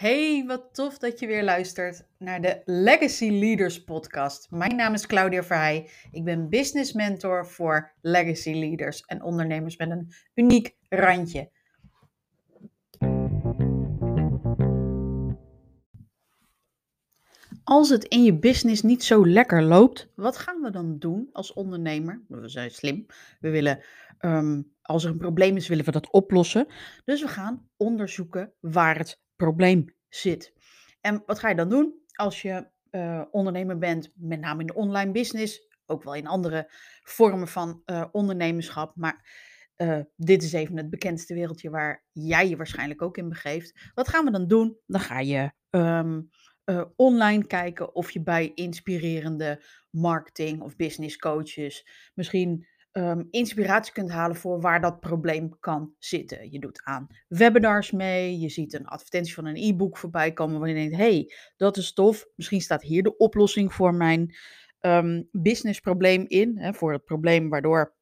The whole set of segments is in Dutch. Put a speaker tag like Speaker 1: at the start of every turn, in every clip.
Speaker 1: Hey, wat tof dat je weer luistert naar de Legacy Leaders podcast. Mijn naam is Claudia Verheij. Ik ben business mentor voor Legacy Leaders en ondernemers met een uniek randje. Als het in je business niet zo lekker loopt, wat gaan we dan doen als ondernemer? We zijn slim. We willen, ehm, als er een probleem is, willen we dat oplossen. Dus we gaan onderzoeken waar het probleem zit. En wat ga je dan doen als je uh, ondernemer bent, met name in de online business, ook wel in andere vormen van uh, ondernemerschap, maar uh, dit is even het bekendste wereldje waar jij je waarschijnlijk ook in begeeft. Wat gaan we dan doen? Dan ga je um, online kijken of je bij inspirerende marketing of business coaches misschien um, inspiratie kunt halen voor waar dat probleem kan zitten. Je doet aan webinars mee, je ziet een advertentie van een e-book voorbij komen waar je denkt, hey, dat is tof, misschien staat hier de oplossing voor mijn um, businessprobleem in, hè, voor het probleem waardoor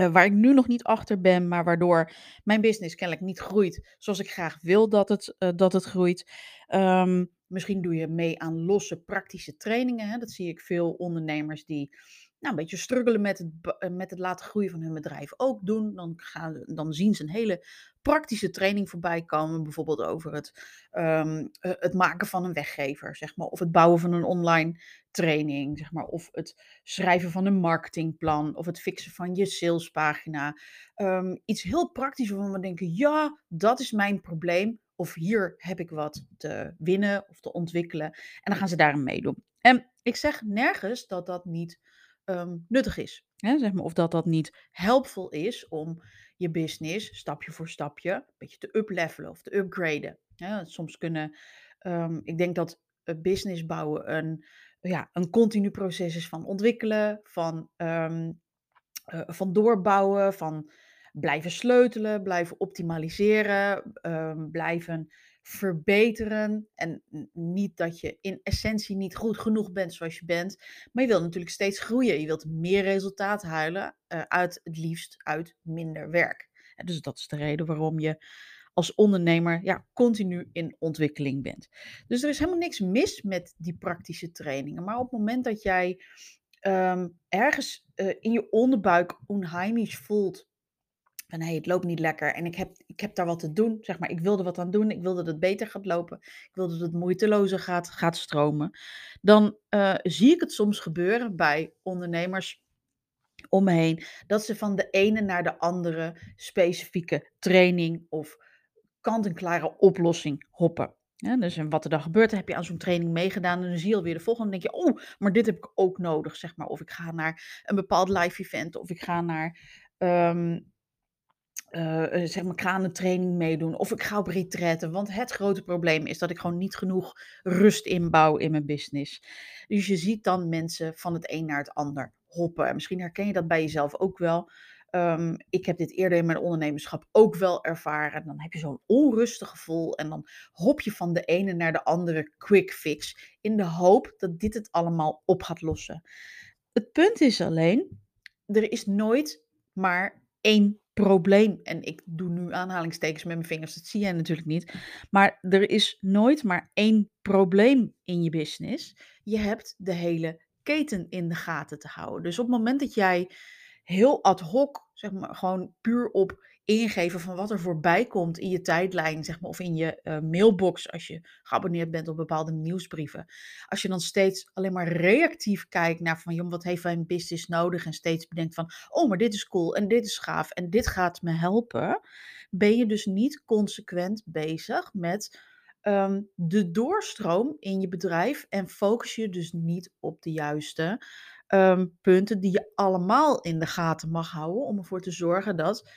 Speaker 1: uh, waar ik nu nog niet achter ben, maar waardoor mijn business kennelijk niet groeit zoals ik graag wil dat het, uh, dat het groeit. Um, misschien doe je mee aan losse praktische trainingen. Hè? Dat zie ik veel ondernemers die nou, een beetje struggelen met het, eh, met het laten groeien van hun bedrijf ook doen. Dan, gaan, dan zien ze een hele praktische training voorbij komen. Bijvoorbeeld over het, um, het maken van een weggever, zeg maar. Of het bouwen van een online training, zeg maar. Of het schrijven van een marketingplan. Of het fixen van je salespagina. Um, iets heel praktisch waarvan we denken, ja, dat is mijn probleem. Of hier heb ik wat te winnen of te ontwikkelen. En dan gaan ze daarin meedoen. En ik zeg nergens dat dat niet um, nuttig is. Hè, zeg maar, of dat dat niet helpvol is om je business stapje voor stapje een beetje te uplevelen of te upgraden. Soms kunnen, um, ik denk dat business bouwen een, ja, een continu proces is van ontwikkelen, van, um, uh, van doorbouwen, van blijven sleutelen, blijven optimaliseren, blijven verbeteren. En niet dat je in essentie niet goed genoeg bent zoals je bent. Maar je wilt natuurlijk steeds groeien. Je wilt meer resultaat huilen uh, uit het liefst uit minder werk. Dus dat is de reden waarom je als ondernemer ja, continu in ontwikkeling bent. Dus er is helemaal niks mis met die praktische trainingen. Maar op het moment dat jij um, ergens uh, in je onderbuik onheimisch voelt van hé, hey, het loopt niet lekker en ik heb, ik heb daar wat te doen. Zeg maar, ik wilde wat aan doen. Ik wilde dat het beter gaat lopen. Ik wilde dat het moeitelozer gaat, gaat stromen. Dan uh, zie ik het soms gebeuren bij ondernemers om me heen. Dat ze van de ene naar de andere specifieke training of kant-en-klare oplossing hoppen. Ja, dus en wat er dan gebeurt, heb je aan zo'n training meegedaan en dan zie je alweer de volgende. Dan denk je, oh, maar dit heb ik ook nodig, zeg maar. Of ik ga naar een bepaald live event, of ik ga naar um, uh, zeg maar kranentraining meedoen. Of ik ga op retretten. Want het grote probleem is dat ik gewoon niet genoeg rust inbouw in mijn business. Dus je ziet dan mensen van het een naar het ander hoppen. En misschien herken je dat bij jezelf ook wel. Um, ik heb dit eerder in mijn ondernemerschap ook wel ervaren. Dan heb je zo'n onrustig gevoel en dan hop je van de ene naar de andere quick fix in de hoop dat dit het allemaal op gaat lossen. Het punt is alleen, er is nooit maar één probleem. En ik doe nu aanhalingstekens met mijn vingers, dat zie jij natuurlijk niet. Maar er is nooit maar één probleem in je business. Je hebt de hele keten in de gaten te houden. Dus op het moment dat jij heel ad hoc, zeg maar, gewoon puur op ingeven van wat er voorbij komt in je tijdlijn, zeg maar, of in je uh, mailbox als je geabonneerd bent op bepaalde nieuwsbrieven. Als je dan steeds alleen maar reactief kijkt naar van, joh, wat heeft mijn business nodig en steeds bedenkt van, oh, maar dit is cool en dit is gaaf en dit gaat me helpen, ben je dus niet consequent bezig met um, de doorstroom in je bedrijf en focus je dus niet op de juiste um, punten die je allemaal in de gaten mag houden om ervoor te zorgen dat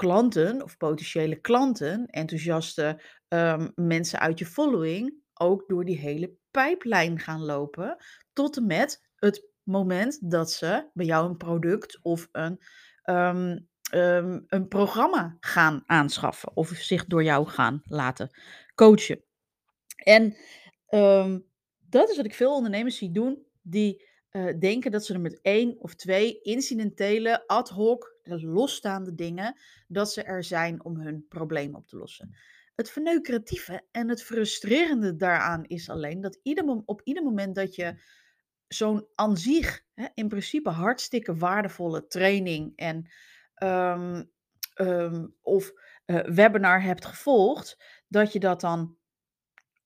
Speaker 1: klanten of potentiële klanten, enthousiaste um, mensen uit je following, ook door die hele pijplijn gaan lopen. Tot en met het moment dat ze bij jou een product of een, um, um, een programma gaan aanschaffen. Of zich door jou gaan laten coachen. En dat is wat ik veel ondernemers zie doen die uh, denken dat ze er met één of twee incidentele, ad hoc, losstaande dingen, dat ze er zijn om hun probleem op te lossen. Het verneukeratieve en het frustrerende daaraan is alleen dat ieder, op ieder moment dat je zo'n aan zich, hè, in principe hartstikke waardevolle training en ehm, ehm, of eh, webinar hebt gevolgd, dat je dat dan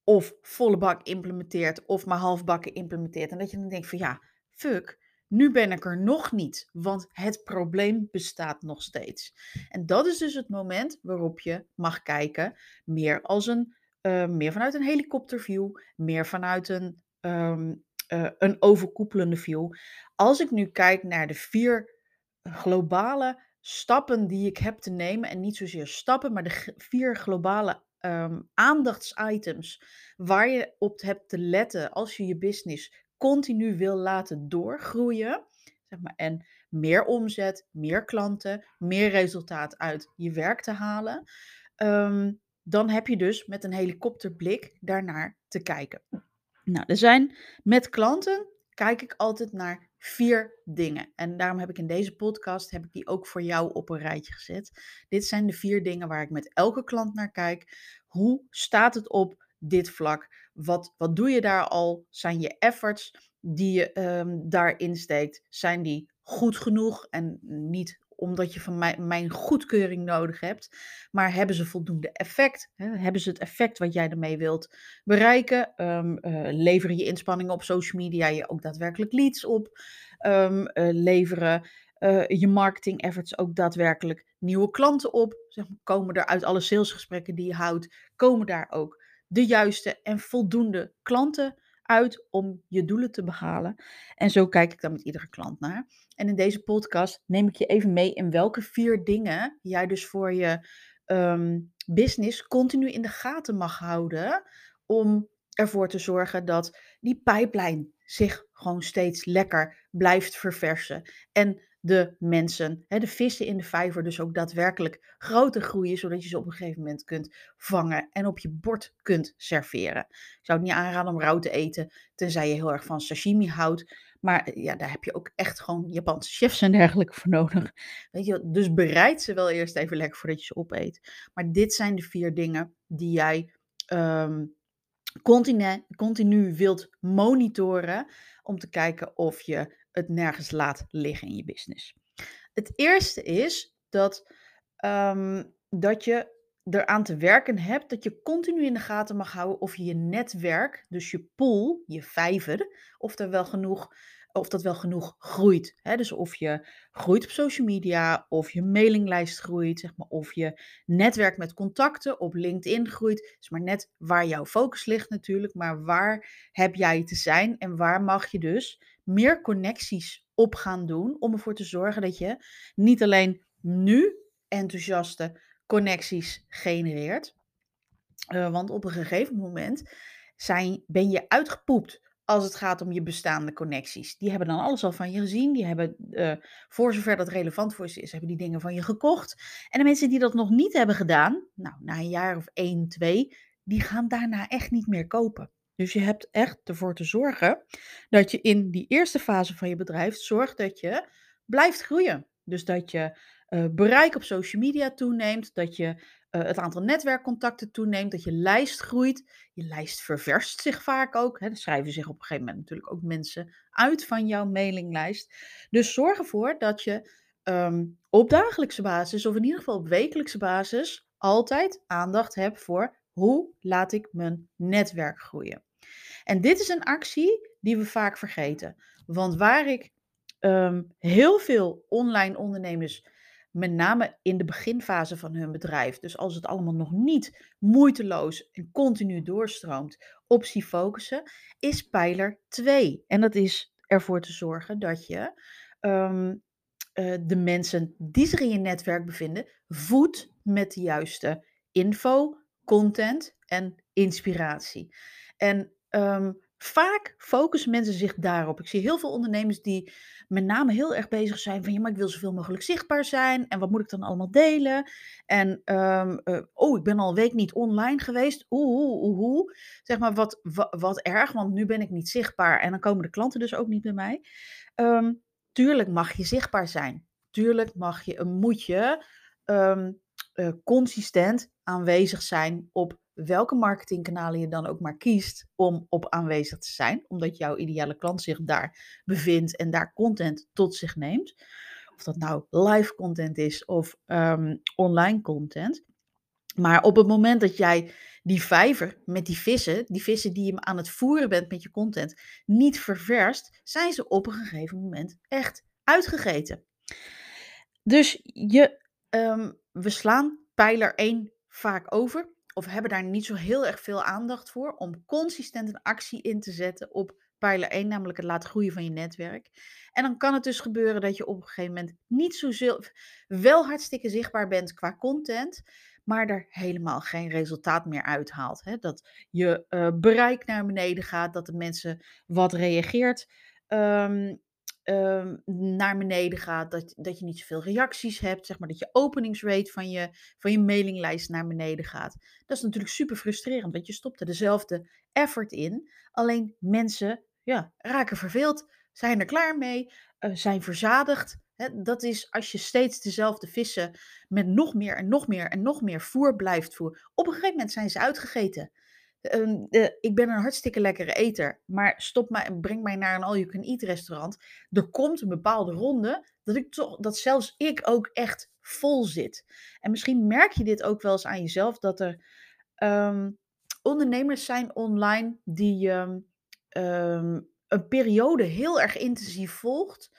Speaker 1: of volle bak implementeert of maar halfbakken implementeert. En dat je dan denkt van ja, fuck, nu ben ik er nog niet, want het probleem bestaat nog steeds. En dat is dus het moment waarop je mag kijken, meer als een, eh, meer vanuit een helikopterview, meer vanuit een, ehm, eh, een overkoepelende view. Als ik nu kijk naar de vier globale stappen die ik heb te nemen, en niet zozeer stappen, maar de vier globale ehm, aandachtsitems waar je op hebt te letten als je je business continu wil laten doorgroeien. Zeg maar, en meer omzet, meer klanten, meer resultaat uit je werk te halen. ehm, dan heb je dus met een helikopterblik daarnaar te kijken. Nou, er zijn met klanten kijk ik altijd naar vier dingen. En daarom heb ik in deze podcast heb ik die ook voor jou op een rijtje gezet. Dit zijn de vier dingen waar ik met elke klant naar kijk. Hoe staat het op dit vlak? Wat, wat doe je daar al? Zijn je efforts die je ehm, daarin steekt, zijn die goed genoeg? En niet omdat je van mij, mijn goedkeuring nodig hebt, maar hebben ze voldoende effect? Hè? Hebben ze het effect wat jij ermee wilt bereiken? Um, uh, leveren je inspanningen op social media je ook daadwerkelijk leads op? Um, leveren uh, je marketing efforts ook daadwerkelijk nieuwe klanten op? Zeg maar, komen er uit alle salesgesprekken die je houdt, komen daar ook de juiste en voldoende klanten uit om je doelen te behalen? En zo kijk ik dan met iedere klant naar. En in deze podcast neem ik je even mee in welke vier dingen jij dus voor je um, business continu in de gaten mag houden om ervoor te zorgen dat die pijplijn zich gewoon steeds lekker blijft verversen. En de mensen, hè, de vissen in de vijver, dus ook daadwerkelijk groter groeien, zodat je ze op een gegeven moment kunt vangen en op je bord kunt serveren. Ik zou het niet aanraden om rauw te eten, tenzij je heel erg van sashimi houdt. Maar ja, daar heb je ook echt gewoon Japanse chefs en dergelijke voor nodig. Weet je, dus bereid ze wel eerst even lekker voordat je ze opeet. Maar dit zijn de vier dingen die jij continu, continu wilt monitoren om te kijken of je het nergens laat liggen in je business. Het eerste is dat, um, dat je eraan te werken hebt dat je continu in de gaten mag houden of je je netwerk, dus je pool, je vijver, of wel genoeg of dat wel genoeg groeit. Hè? Dus of je groeit op social media, of je mailinglijst groeit, zeg maar, of je netwerk met contacten op LinkedIn groeit. is maar net waar jouw focus ligt natuurlijk, maar waar heb jij te zijn en waar mag je dus meer connecties op gaan doen om ervoor te zorgen dat je niet alleen nu enthousiaste connecties genereert, uh, want op een gegeven moment zijn, ben je uitgepoept als het gaat om je bestaande connecties. Die hebben dan alles al van je gezien. Die hebben, uh, voor zover dat relevant voor ze is, hebben die dingen van je gekocht. En de mensen die dat nog niet hebben gedaan, nou, na een jaar of één, twee, die gaan daarna echt niet meer kopen. Dus je hebt echt ervoor te zorgen dat je in die eerste fase van je bedrijf zorgt dat je blijft groeien. Dus dat je uh, bereik op social media toeneemt, dat je uh, het aantal netwerkcontacten toeneemt, dat je lijst groeit. Je lijst ververst zich vaak ook. Hè. Er schrijven zich op een gegeven moment natuurlijk ook mensen uit van jouw mailinglijst. Dus zorg ervoor dat je um, op dagelijkse basis, of in ieder geval op wekelijkse basis, altijd aandacht hebt voor hoe laat ik mijn netwerk groeien. En dit is een actie die we vaak vergeten. Want waar ik um, heel veel online ondernemers met name in de beginfase van hun bedrijf. Dus als het allemaal nog niet moeiteloos en continu doorstroomt, op zie focussen, is pijler 2. En dat is ervoor te zorgen dat je um, uh, de mensen die zich in je netwerk bevinden, voedt met de juiste info, content en inspiratie. En um, vaak focussen mensen zich daarop. Ik zie heel veel ondernemers die met name heel erg bezig zijn van ja, maar ik wil zoveel mogelijk zichtbaar zijn. En wat moet ik dan allemaal delen? En um, oh, ik ben al een week niet online geweest. Oeh, oeh. Zeg maar wat, wat, wat, erg, want nu ben ik niet zichtbaar. En dan komen de klanten dus ook niet bij mij. Um, tuurlijk mag je zichtbaar zijn. Tuurlijk mag je, moet je uh, consistent aanwezig zijn op welke marketingkanalen je dan ook maar kiest om op aanwezig te zijn, omdat jouw ideale klant zich daar bevindt en daar content tot zich neemt. Of dat nou live content is of ehm, online content. Maar op het moment dat jij die vijver met die vissen, die vissen die je aan het voeren bent met je content, niet ververst, zijn ze op een gegeven moment echt uitgegeten. Dus je, ehm, we slaan pijler 1 vaak over, of hebben daar niet zo heel erg veel aandacht voor, om consistent een actie in te zetten op pijler 1, namelijk het laten groeien van je netwerk. En dan kan het dus gebeuren dat je op een gegeven moment niet zo wel hartstikke zichtbaar bent qua content, maar er helemaal geen resultaat meer uithaalt. Hè? Dat je uh, bereik naar beneden gaat, dat de mensen wat reageert. Um, um, naar beneden gaat, dat, dat je niet zoveel reacties hebt, zeg maar, dat je openingsrate van je, van je mailinglijst naar beneden gaat. Dat is natuurlijk super frustrerend, want je stopt er dezelfde effort in, alleen mensen ja, raken verveeld, zijn er klaar mee, uh, zijn verzadigd. Dat is als je steeds dezelfde vissen met nog meer en nog meer en nog meer voer blijft voeren. Op een gegeven moment zijn ze uitgegeten. Ehm, ik ben een hartstikke lekkere eter, maar stop mij en breng mij naar een all-you-can-eat restaurant. Er komt een bepaalde ronde dat, ik toch, dat zelfs ik ook echt vol zit. En misschien merk je dit ook wel eens aan jezelf, dat er ehm, ondernemers zijn online die um, een periode heel erg intensief volgt.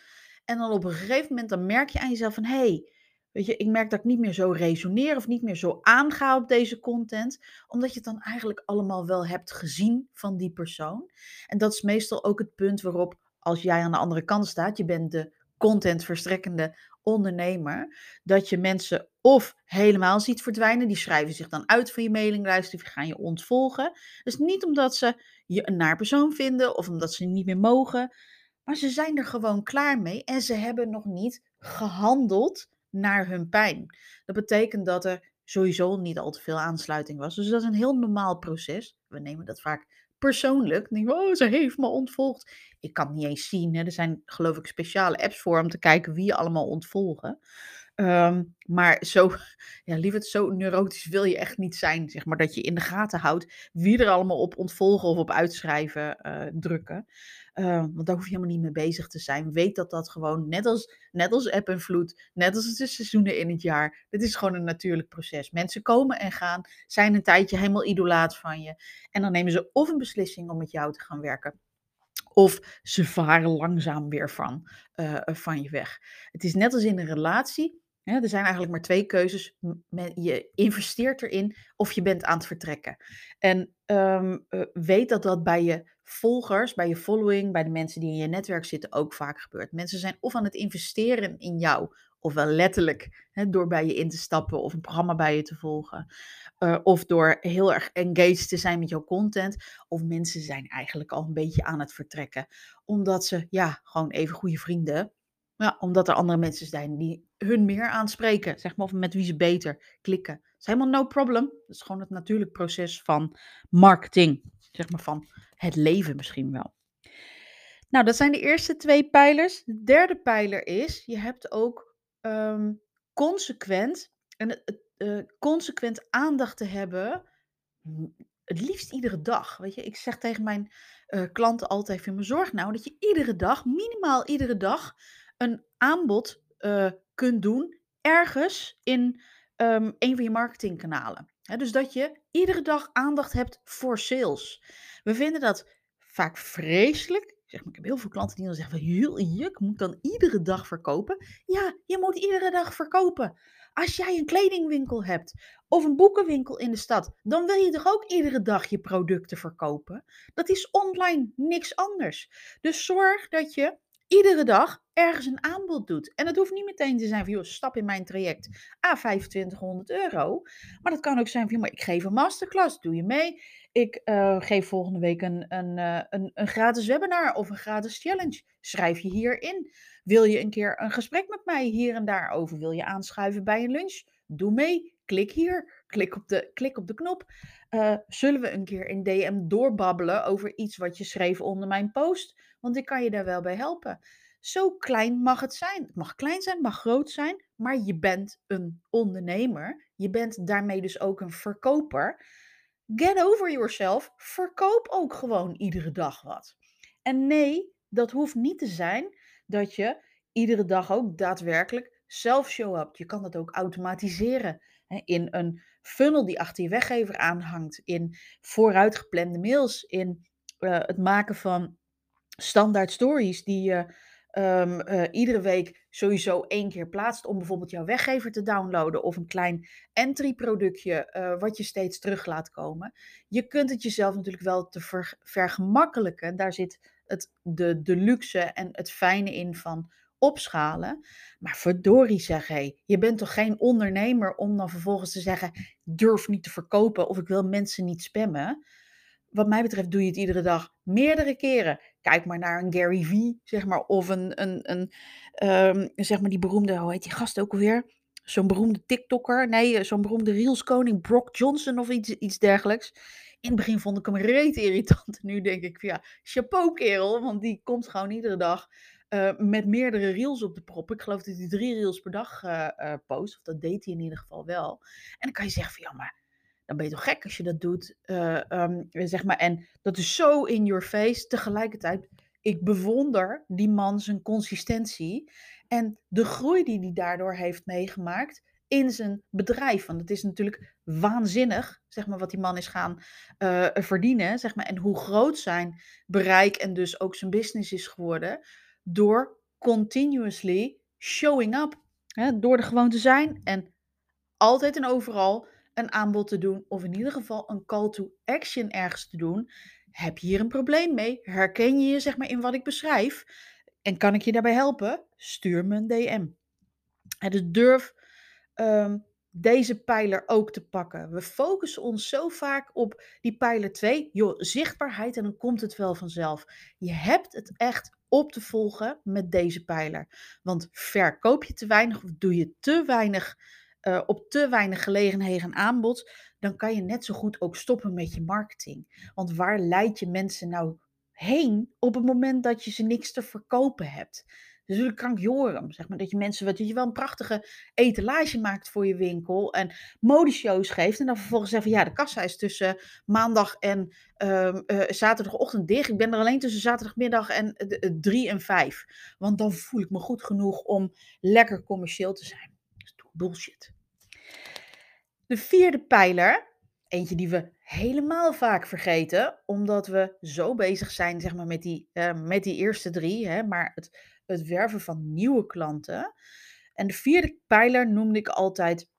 Speaker 1: En dan op een gegeven moment dan merk je aan jezelf van... hé, hey, Weet je, ik merk dat ik niet meer zo resoneer of niet meer zo aanga op deze content, omdat je het dan eigenlijk allemaal wel hebt gezien van die persoon. En dat is meestal ook het punt waarop, als jij aan de andere kant staat, je bent de contentverstrekkende ondernemer, dat je mensen of helemaal ziet verdwijnen, die schrijven zich dan uit van je mailinglijst of gaan je ontvolgen. Dus niet omdat ze je een naar persoon vinden of omdat ze niet meer mogen, maar ze zijn er gewoon klaar mee en ze hebben nog niet gehandeld naar hun pijn. Dat betekent dat er sowieso niet al te veel aansluiting was. Dus dat is een heel normaal proces. We nemen dat vaak persoonlijk. Denk, oh, ze heeft me ontvolgd. Ik kan het niet eens zien. Hè. Er zijn geloof ik speciale apps voor om te kijken wie je allemaal ontvolgen. Ehm, maar zo, ja, lieverd, zo neurotisch wil je echt niet zijn. Zeg maar dat je in de gaten houdt wie er allemaal op ontvolgen of op uitschrijven uh, drukken. Uh, want daar hoef je helemaal niet mee bezig te zijn. Weet dat dat gewoon, net als, net als eb en vloed, net als de seizoenen in het jaar, dit is gewoon een natuurlijk proces. Mensen komen en gaan, zijn een tijdje helemaal idolaat van je. En dan nemen ze of een beslissing om met jou te gaan werken. Of ze varen langzaam weer van, uh, van je weg. Het is net als in een relatie. Er zijn eigenlijk maar twee keuzes. Je investeert erin of je bent aan het vertrekken. En um, weet dat dat bij je volgers, bij je following, bij de mensen die in je netwerk zitten ook vaak gebeurt. Mensen zijn of aan het investeren in jou, ofwel letterlijk hè, door bij je in te stappen of een programma bij je te volgen. Uh, of door heel erg engaged te zijn met jouw content. Of mensen zijn eigenlijk al een beetje aan het vertrekken. Omdat ze ja, gewoon even goede vrienden ja, omdat er andere mensen zijn die hun meer aanspreken, zeg maar, of met wie ze beter klikken. Dat is helemaal no problem. Dat is gewoon het natuurlijk proces van marketing, zeg maar, van het leven misschien wel. Nou, dat zijn de eerste twee pijlers. De derde pijler is, je hebt ook um, consequent, en uh, consequent aandacht te hebben, het liefst iedere dag. Weet je, ik zeg tegen mijn uh, klanten altijd, vind me zorg nou dat je iedere dag, minimaal iedere dag, een aanbod uh, kunt doen ergens in um, een van je marketingkanalen. dus dat je iedere dag aandacht hebt voor sales. We vinden dat vaak vreselijk. Zeg maar, ik heb heel veel klanten die dan zeggen van, ik moet dan iedere dag verkopen. Ja, je moet iedere dag verkopen. Als jij een kledingwinkel hebt of een boekenwinkel in de stad, dan wil je toch ook iedere dag je producten verkopen? Dat is online niks anders. Dus zorg dat je iedere dag ergens een aanbod doet. En dat hoeft niet meteen te zijn van, joh, stap in mijn traject, a 2500 euro. Maar dat kan ook zijn van, maar ik geef een masterclass, doe je mee? Ik uh, geef volgende week een, een, uh, een, een gratis webinar of een gratis challenge. Schrijf je hierin. Wil je een keer een gesprek met mij hier en daar over? Wil je aanschuiven bij een lunch? Doe mee. Klik hier. Klik op de, klik op de knop. Uh, zullen we een keer in DM doorbabbelen over iets wat je schreef onder mijn post? Want ik kan je daar wel bij helpen. Zo klein mag het zijn. Het mag klein zijn, mag groot zijn, maar je bent een ondernemer. Je bent daarmee dus ook een verkoper. Get over yourself. Verkoop ook gewoon iedere dag wat. En nee, dat hoeft niet te zijn dat je iedere dag ook daadwerkelijk zelf show up. Je kan dat ook automatiseren in een funnel die achter je weggever aanhangt, in vooruitgeplande mails, in uh, het maken van standaard stories die je um, uh, iedere week sowieso één keer plaatst om bijvoorbeeld jouw weggever te downloaden of een klein entry productje uh, wat je steeds terug laat komen. Je kunt het jezelf natuurlijk wel te ver, vergemakkelijken. Daar zit het, de, de luxe en het fijne in van opschalen. Maar verdorie zeg, hé, je bent toch geen ondernemer om dan vervolgens te zeggen, durf niet te verkopen of ik wil mensen niet spammen. Wat mij betreft doe je het iedere dag meerdere keren. Kijk maar naar een Gary Vee, zeg maar, of een, een, een um, zeg maar die beroemde, hoe heet die gast ook alweer? Zo'n beroemde TikToker, nee, zo'n beroemde Reels-koning, Brock Johnson of iets, iets dergelijks. In het begin vond ik hem reet irritant. Nu denk ik, ja, chapeau kerel, want die komt gewoon iedere dag uh, met meerdere reels op de prop. Ik geloof dat hij drie reels per dag uh, uh, post. Of dat deed hij in ieder geval wel. En dan kan je zeggen van ja, maar dan ben je toch gek als je dat doet. Um, zeg maar. En dat is zo in your face. Tegelijkertijd, ik bewonder die man zijn consistentie. En de groei die hij daardoor heeft meegemaakt in zijn bedrijf. Want het is natuurlijk waanzinnig, zeg maar, wat die man is gaan verdienen. Zeg maar, en hoe groot zijn bereik en dus ook zijn business is geworden door continuously showing up. Hè, door er gewoon te zijn en altijd en overal een aanbod te doen, of in ieder geval een call to action ergens te doen. Heb je hier een probleem mee? Herken je je zeg maar in wat ik beschrijf? En kan ik je daarbij helpen? Stuur me een DM. En dus durf um, deze pijler ook te pakken. We focussen ons zo vaak op die pijler 2. Joh, zichtbaarheid en dan komt het wel vanzelf. Je hebt het echt op te volgen met deze pijler. Want verkoop je te weinig of doe je te weinig uh, op te weinig gelegenheden en aanbod, dan kan je net zo goed ook stoppen met je marketing. Want waar leid je mensen nou heen op het moment dat je ze niks te verkopen hebt? Dus natuurlijk krankjorum, zeg maar, dat je mensen, dat je wel een prachtige etalage maakt voor je winkel en modeshows geeft en dan vervolgens zeggen ja, de kassa is tussen maandag en uh, uh, zaterdagochtend dicht. Ik ben er alleen tussen zaterdagmiddag en uh, drie en vijf, want dan voel ik me goed genoeg om lekker commercieel te zijn. Is bullshit. De vierde pijler, eentje die we helemaal vaak vergeten, omdat we zo bezig zijn zeg maar, met, die, met die eerste drie, hè, maar het, het werven van nieuwe klanten. En de vierde pijler noemde ik altijd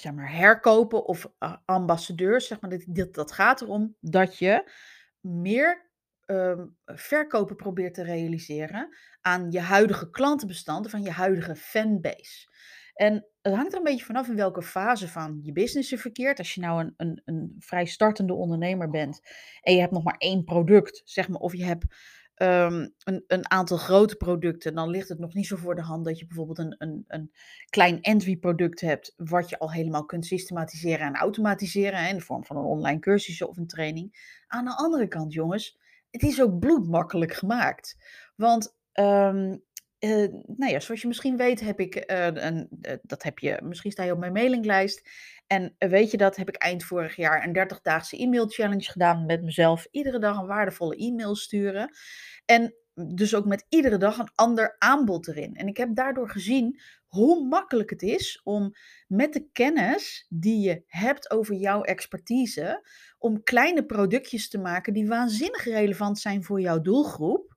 Speaker 1: zeg maar, herkopen of uh, ambassadeurs. Zeg maar, dat, dat, gaat erom dat je meer uh, verkopen probeert te realiseren aan je huidige klantenbestanden, van je huidige fanbase. En het hangt er een beetje vanaf in welke fase van je business je verkeert. Als je nou een, een, een vrij startende ondernemer bent en je hebt nog maar één product, zeg maar, of je hebt um, een, een aantal grote producten, dan ligt het nog niet zo voor de hand dat je bijvoorbeeld een, een, een klein entry product hebt, wat je al helemaal kunt systematiseren en automatiseren in de vorm van een online cursus of een training. Aan de andere kant, jongens, het is ook bloedmakkelijk gemaakt. Want um, uh, nou ja, zoals je misschien weet, heb ik, uh, een, uh, dat heb je, misschien sta je op mijn mailinglijst. En weet je dat, heb ik eind vorig jaar een 30-daagse e-mail challenge gedaan met mezelf. Iedere dag een waardevolle e-mail sturen. En dus ook met iedere dag een ander aanbod erin. En ik heb daardoor gezien hoe makkelijk het is om met de kennis die je hebt over jouw expertise, om kleine productjes te maken die waanzinnig relevant zijn voor jouw doelgroep.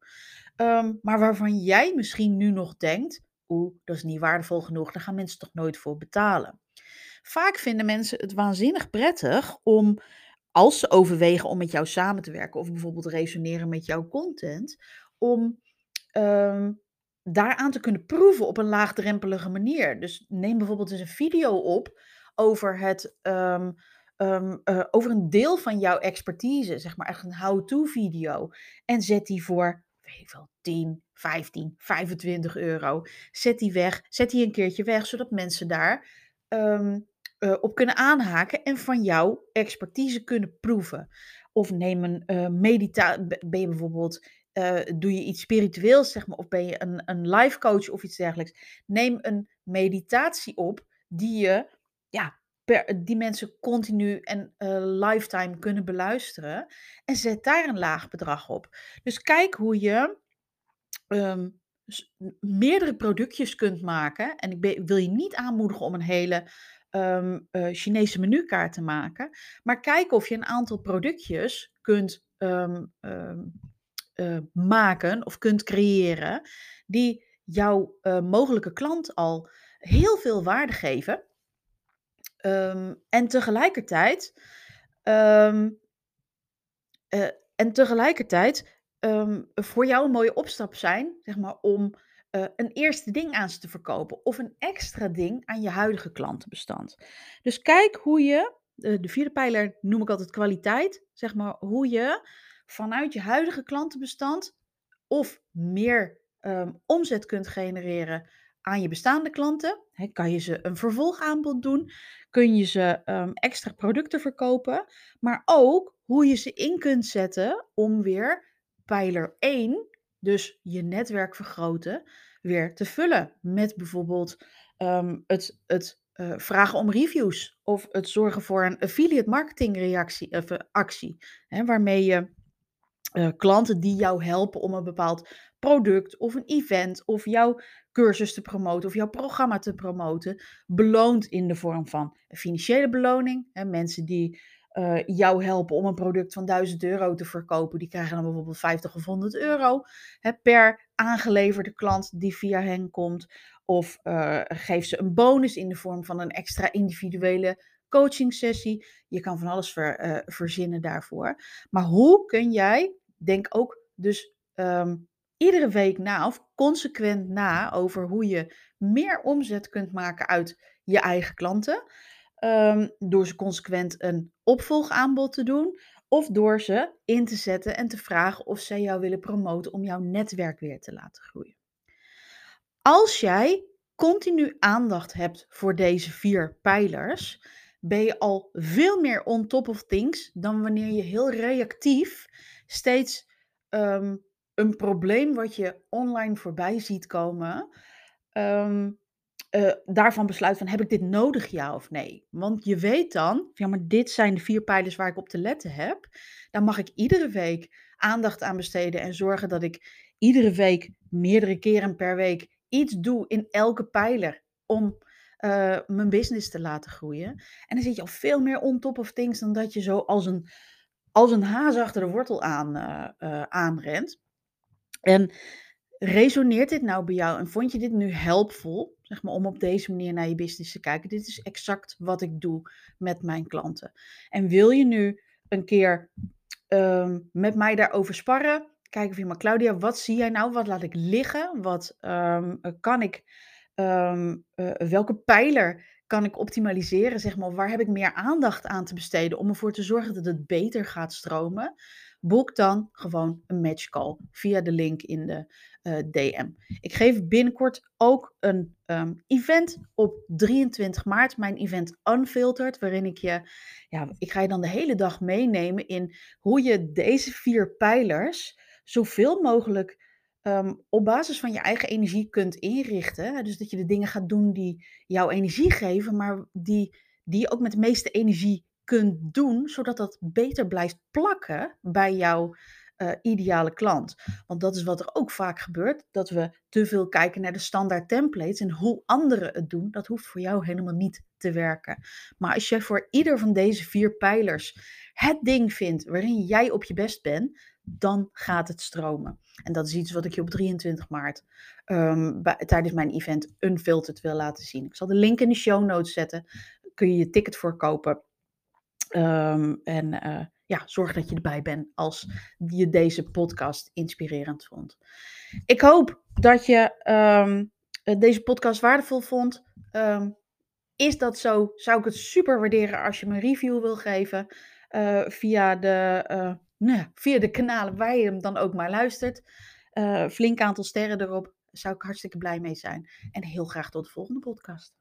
Speaker 1: Um, maar waarvan jij misschien nu nog denkt, oeh, dat is niet waardevol genoeg, daar gaan mensen toch nooit voor betalen. Vaak vinden mensen het waanzinnig prettig om, als ze overwegen om met jou samen te werken of bijvoorbeeld resoneren met jouw content, om um, daaraan te kunnen proeven op een laagdrempelige manier. Dus neem bijvoorbeeld eens een video op over het. Um, uh, over een deel van jouw expertise, zeg maar echt een how-to video. En zet die voor weet ik veel, 10, 15, 25 euro. Zet die weg, zet die een keertje weg, zodat mensen daar um, uh, op kunnen aanhaken en van jouw expertise kunnen proeven. Of neem een uh, meditatie, ben je bijvoorbeeld eh, doe je iets spiritueels, zeg maar, of ben je een, een life coach of iets dergelijks. Neem een meditatie op die je, ja, per, die mensen continu en uh, lifetime kunnen beluisteren. En zet daar een laag bedrag op. Dus kijk hoe je ehm, meerdere productjes kunt maken. En ik, wil je niet aanmoedigen om een hele um, uh, Chinese menukaart te maken. Maar kijk of je een aantal productjes kunt um, uh, maken of kunt creëren. Die jouw mogelijke klant al heel veel waarde geven. Um, en tegelijkertijd. en tegelijkertijd um, voor jou een mooie opstap zijn, zeg maar, om uh, een eerste ding aan ze te verkopen of een extra ding aan je huidige klantenbestand. Dus kijk hoe je, uh, de vierde pijler noem ik altijd kwaliteit, zeg maar, hoe je vanuit je huidige klantenbestand of meer omzet kunt genereren aan je bestaande klanten. Kan je ze een vervolgaanbod doen? Kun je ze um, extra producten verkopen? Maar ook hoe je ze in kunt zetten om weer pijler 1, dus je netwerk vergroten, weer te vullen. Met bijvoorbeeld um, het, het uh, vragen om reviews of het zorgen voor een affiliate marketing reactie, of, uh, actie. Hè, waarmee je uh, klanten die jou helpen om een bepaald product of een event of jouw cursus te promoten of jouw programma te promoten, beloont in de vorm van financiële beloning. Hè, mensen die uh, jou helpen om een product van 1000 euro te verkopen, die krijgen dan bijvoorbeeld 50 of 100 euro hè, per aangeleverde klant die via hen komt. Of uh, geef ze een bonus in de vorm van een extra individuele coaching sessie. Je kan van alles ver, verzinnen daarvoor. Maar hoe kun jij, denk ook dus um, iedere week na of consequent na over hoe je meer omzet kunt maken uit je eigen klanten. Um, door ze consequent een opvolgaanbod te doen. Of door ze in te zetten en te vragen of zij jou willen promoten om jouw netwerk weer te laten groeien. Als jij continu aandacht hebt voor deze vier pijlers, ben je al veel meer on top of things dan wanneer je heel reactief steeds um, een probleem wat je online voorbij ziet komen, um, uh, daarvan besluit van heb ik dit nodig ja of nee? Want je weet dan, ja maar dit zijn de vier pijlers waar ik op te letten heb. Dan mag ik iedere week aandacht aan besteden en zorgen dat ik iedere week, meerdere keren per week, iets doe in elke pijler om uh, mijn business te laten groeien. En dan zit je al veel meer on top of things dan dat je zo als een, als een haas achter de wortel aan, uh, aanrent. En resoneert dit nou bij jou en vond je dit nu helpvol? Zeg maar om op deze manier naar je business te kijken. Dit is exact wat ik doe met mijn klanten. En wil je nu een keer um, met mij daarover sparren? Kijken of je maar, Claudia, wat zie jij nou? Wat laat ik liggen? Wat um, kan ik, um, uh, welke pijler kan ik optimaliseren? Zeg maar, waar heb ik meer aandacht aan te besteden om ervoor te zorgen dat het beter gaat stromen? boek dan gewoon een matchcall via de link in de uh, DM. Ik geef binnenkort ook een um, event op 23 maart, mijn event Unfiltered, waarin ik je, ja, ik ga je dan de hele dag meenemen in hoe je deze vier pijlers zoveel mogelijk um, op basis van je eigen energie kunt inrichten. Dus dat je de dingen gaat doen die jouw energie geven, maar die, die je ook met de meeste energie kunt doen, zodat dat beter blijft plakken bij jouw uh, ideale klant. Want dat is wat er ook vaak gebeurt, dat we te veel kijken naar de standaard templates en hoe anderen het doen. Dat hoeft voor jou helemaal niet te werken. Maar als je voor ieder van deze vier pijlers het ding vindt waarin jij op je best bent, dan gaat het stromen. En dat is iets wat ik je op 23 maart bij, tijdens mijn event Unfiltered wil laten zien. Ik zal de link in de show notes zetten. Kun je je ticket voor kopen. Um, en uh, ja, zorg dat je erbij bent als je deze podcast inspirerend vond. Ik hoop dat je um, deze podcast waardevol vond. Um, is dat zo? Zou ik het super waarderen als je me een review wil geven uh, via, de, uh, nou, via de kanalen waar je hem dan ook maar luistert. Flink aantal sterren erop. Zou ik hartstikke blij mee zijn. En heel graag tot de volgende podcast.